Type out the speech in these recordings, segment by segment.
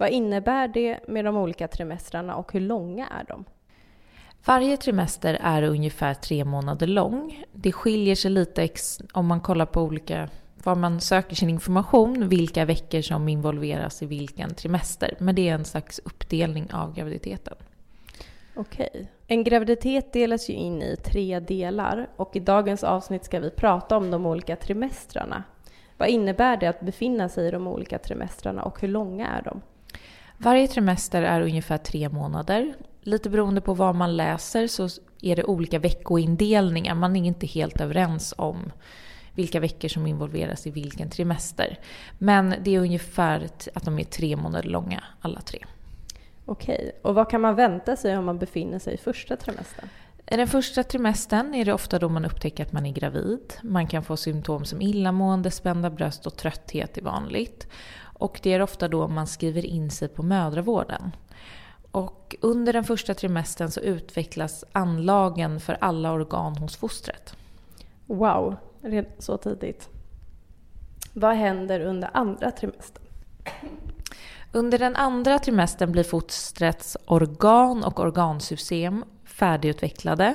Vad innebär det med de olika trimestrarna och hur långa är de? Varje trimester är ungefär tre månader lång. Det skiljer sig lite om man kollar på olika var man söker sin information, vilka veckor som involveras i vilken trimester. Men det är en slags uppdelning av graviditeten. Okej. En graviditet delas ju in i tre delar och i dagens avsnitt ska vi prata om de olika trimestrarna. Vad innebär det att befinna sig i de olika trimestrarna och hur långa är de? Varje trimester är ungefär tre månader. Lite beroende på vad man läser så är det olika veckoindelningar. Man är inte helt överens om vilka veckor som involveras i vilken trimester. Men det är ungefär att de är tre månader långa, alla tre. Okej, och vad kan man vänta sig om man befinner sig i första trimestern? I den första trimestern är det ofta då man upptäcker att man är gravid. Man kan få symptom som illamående, spända bröst och trötthet är vanligt. Och det är ofta då man skriver in sig på mödravården. Och under den första trimestern så utvecklas anlagen för alla organ hos fostret. Wow, så tidigt. Vad händer under andra trimestern? Under den andra trimestern blir fostrets organ och organsystem färdigutvecklade.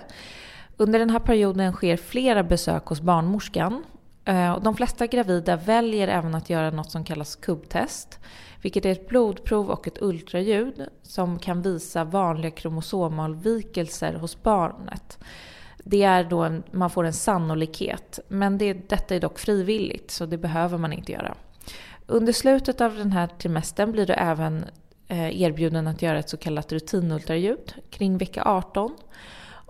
Under den här perioden sker flera besök hos barnmorskan Eh, de flesta gravida väljer även att göra något som kallas kubbtest, vilket är ett blodprov och ett ultraljud som kan visa vanliga kromosomavvikelser hos barnet. Det är då en, man får en sannolikhet, men det, detta är dock frivilligt så det behöver man inte göra. Under slutet av den här trimestern blir du även eh, erbjuden att göra ett så kallat rutinultraljud kring vecka 18.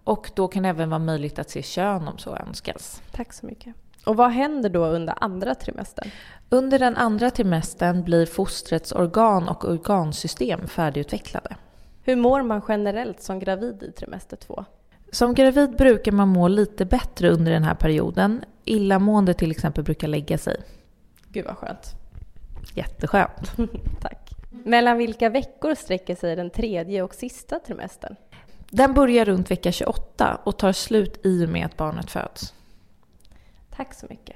Och då kan det även vara möjligt att se kön om så önskas. Tack så mycket. Och vad händer då under andra trimestern? Under den andra trimestern blir fostrets organ och organsystem färdigutvecklade. Hur mår man generellt som gravid i trimester två? Som gravid brukar man må lite bättre under den här perioden. Illamående till exempel brukar lägga sig. Gud vad skönt. Jätteskönt. Tack. Mellan vilka veckor sträcker sig den tredje och sista trimestern? Den börjar runt vecka 28 och tar slut i och med att barnet föds. Tack så mycket.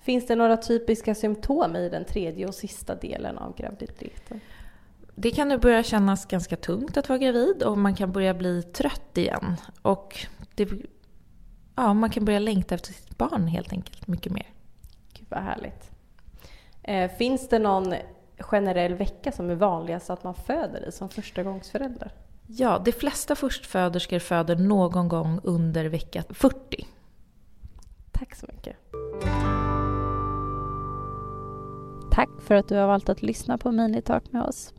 Finns det några typiska symptom i den tredje och sista delen av graviditeten? Det kan nu börja kännas ganska tungt att vara gravid och man kan börja bli trött igen. Och det, ja, man kan börja längta efter sitt barn helt enkelt mycket mer. Gud vad härligt. Eh, finns det någon generell vecka som är vanligast att man föder i som förstagångsförälder? Ja, de flesta förstföderskor föder någon gång under vecka 40. Tack så mycket. Tack för att du har valt att lyssna på Minitalk med oss.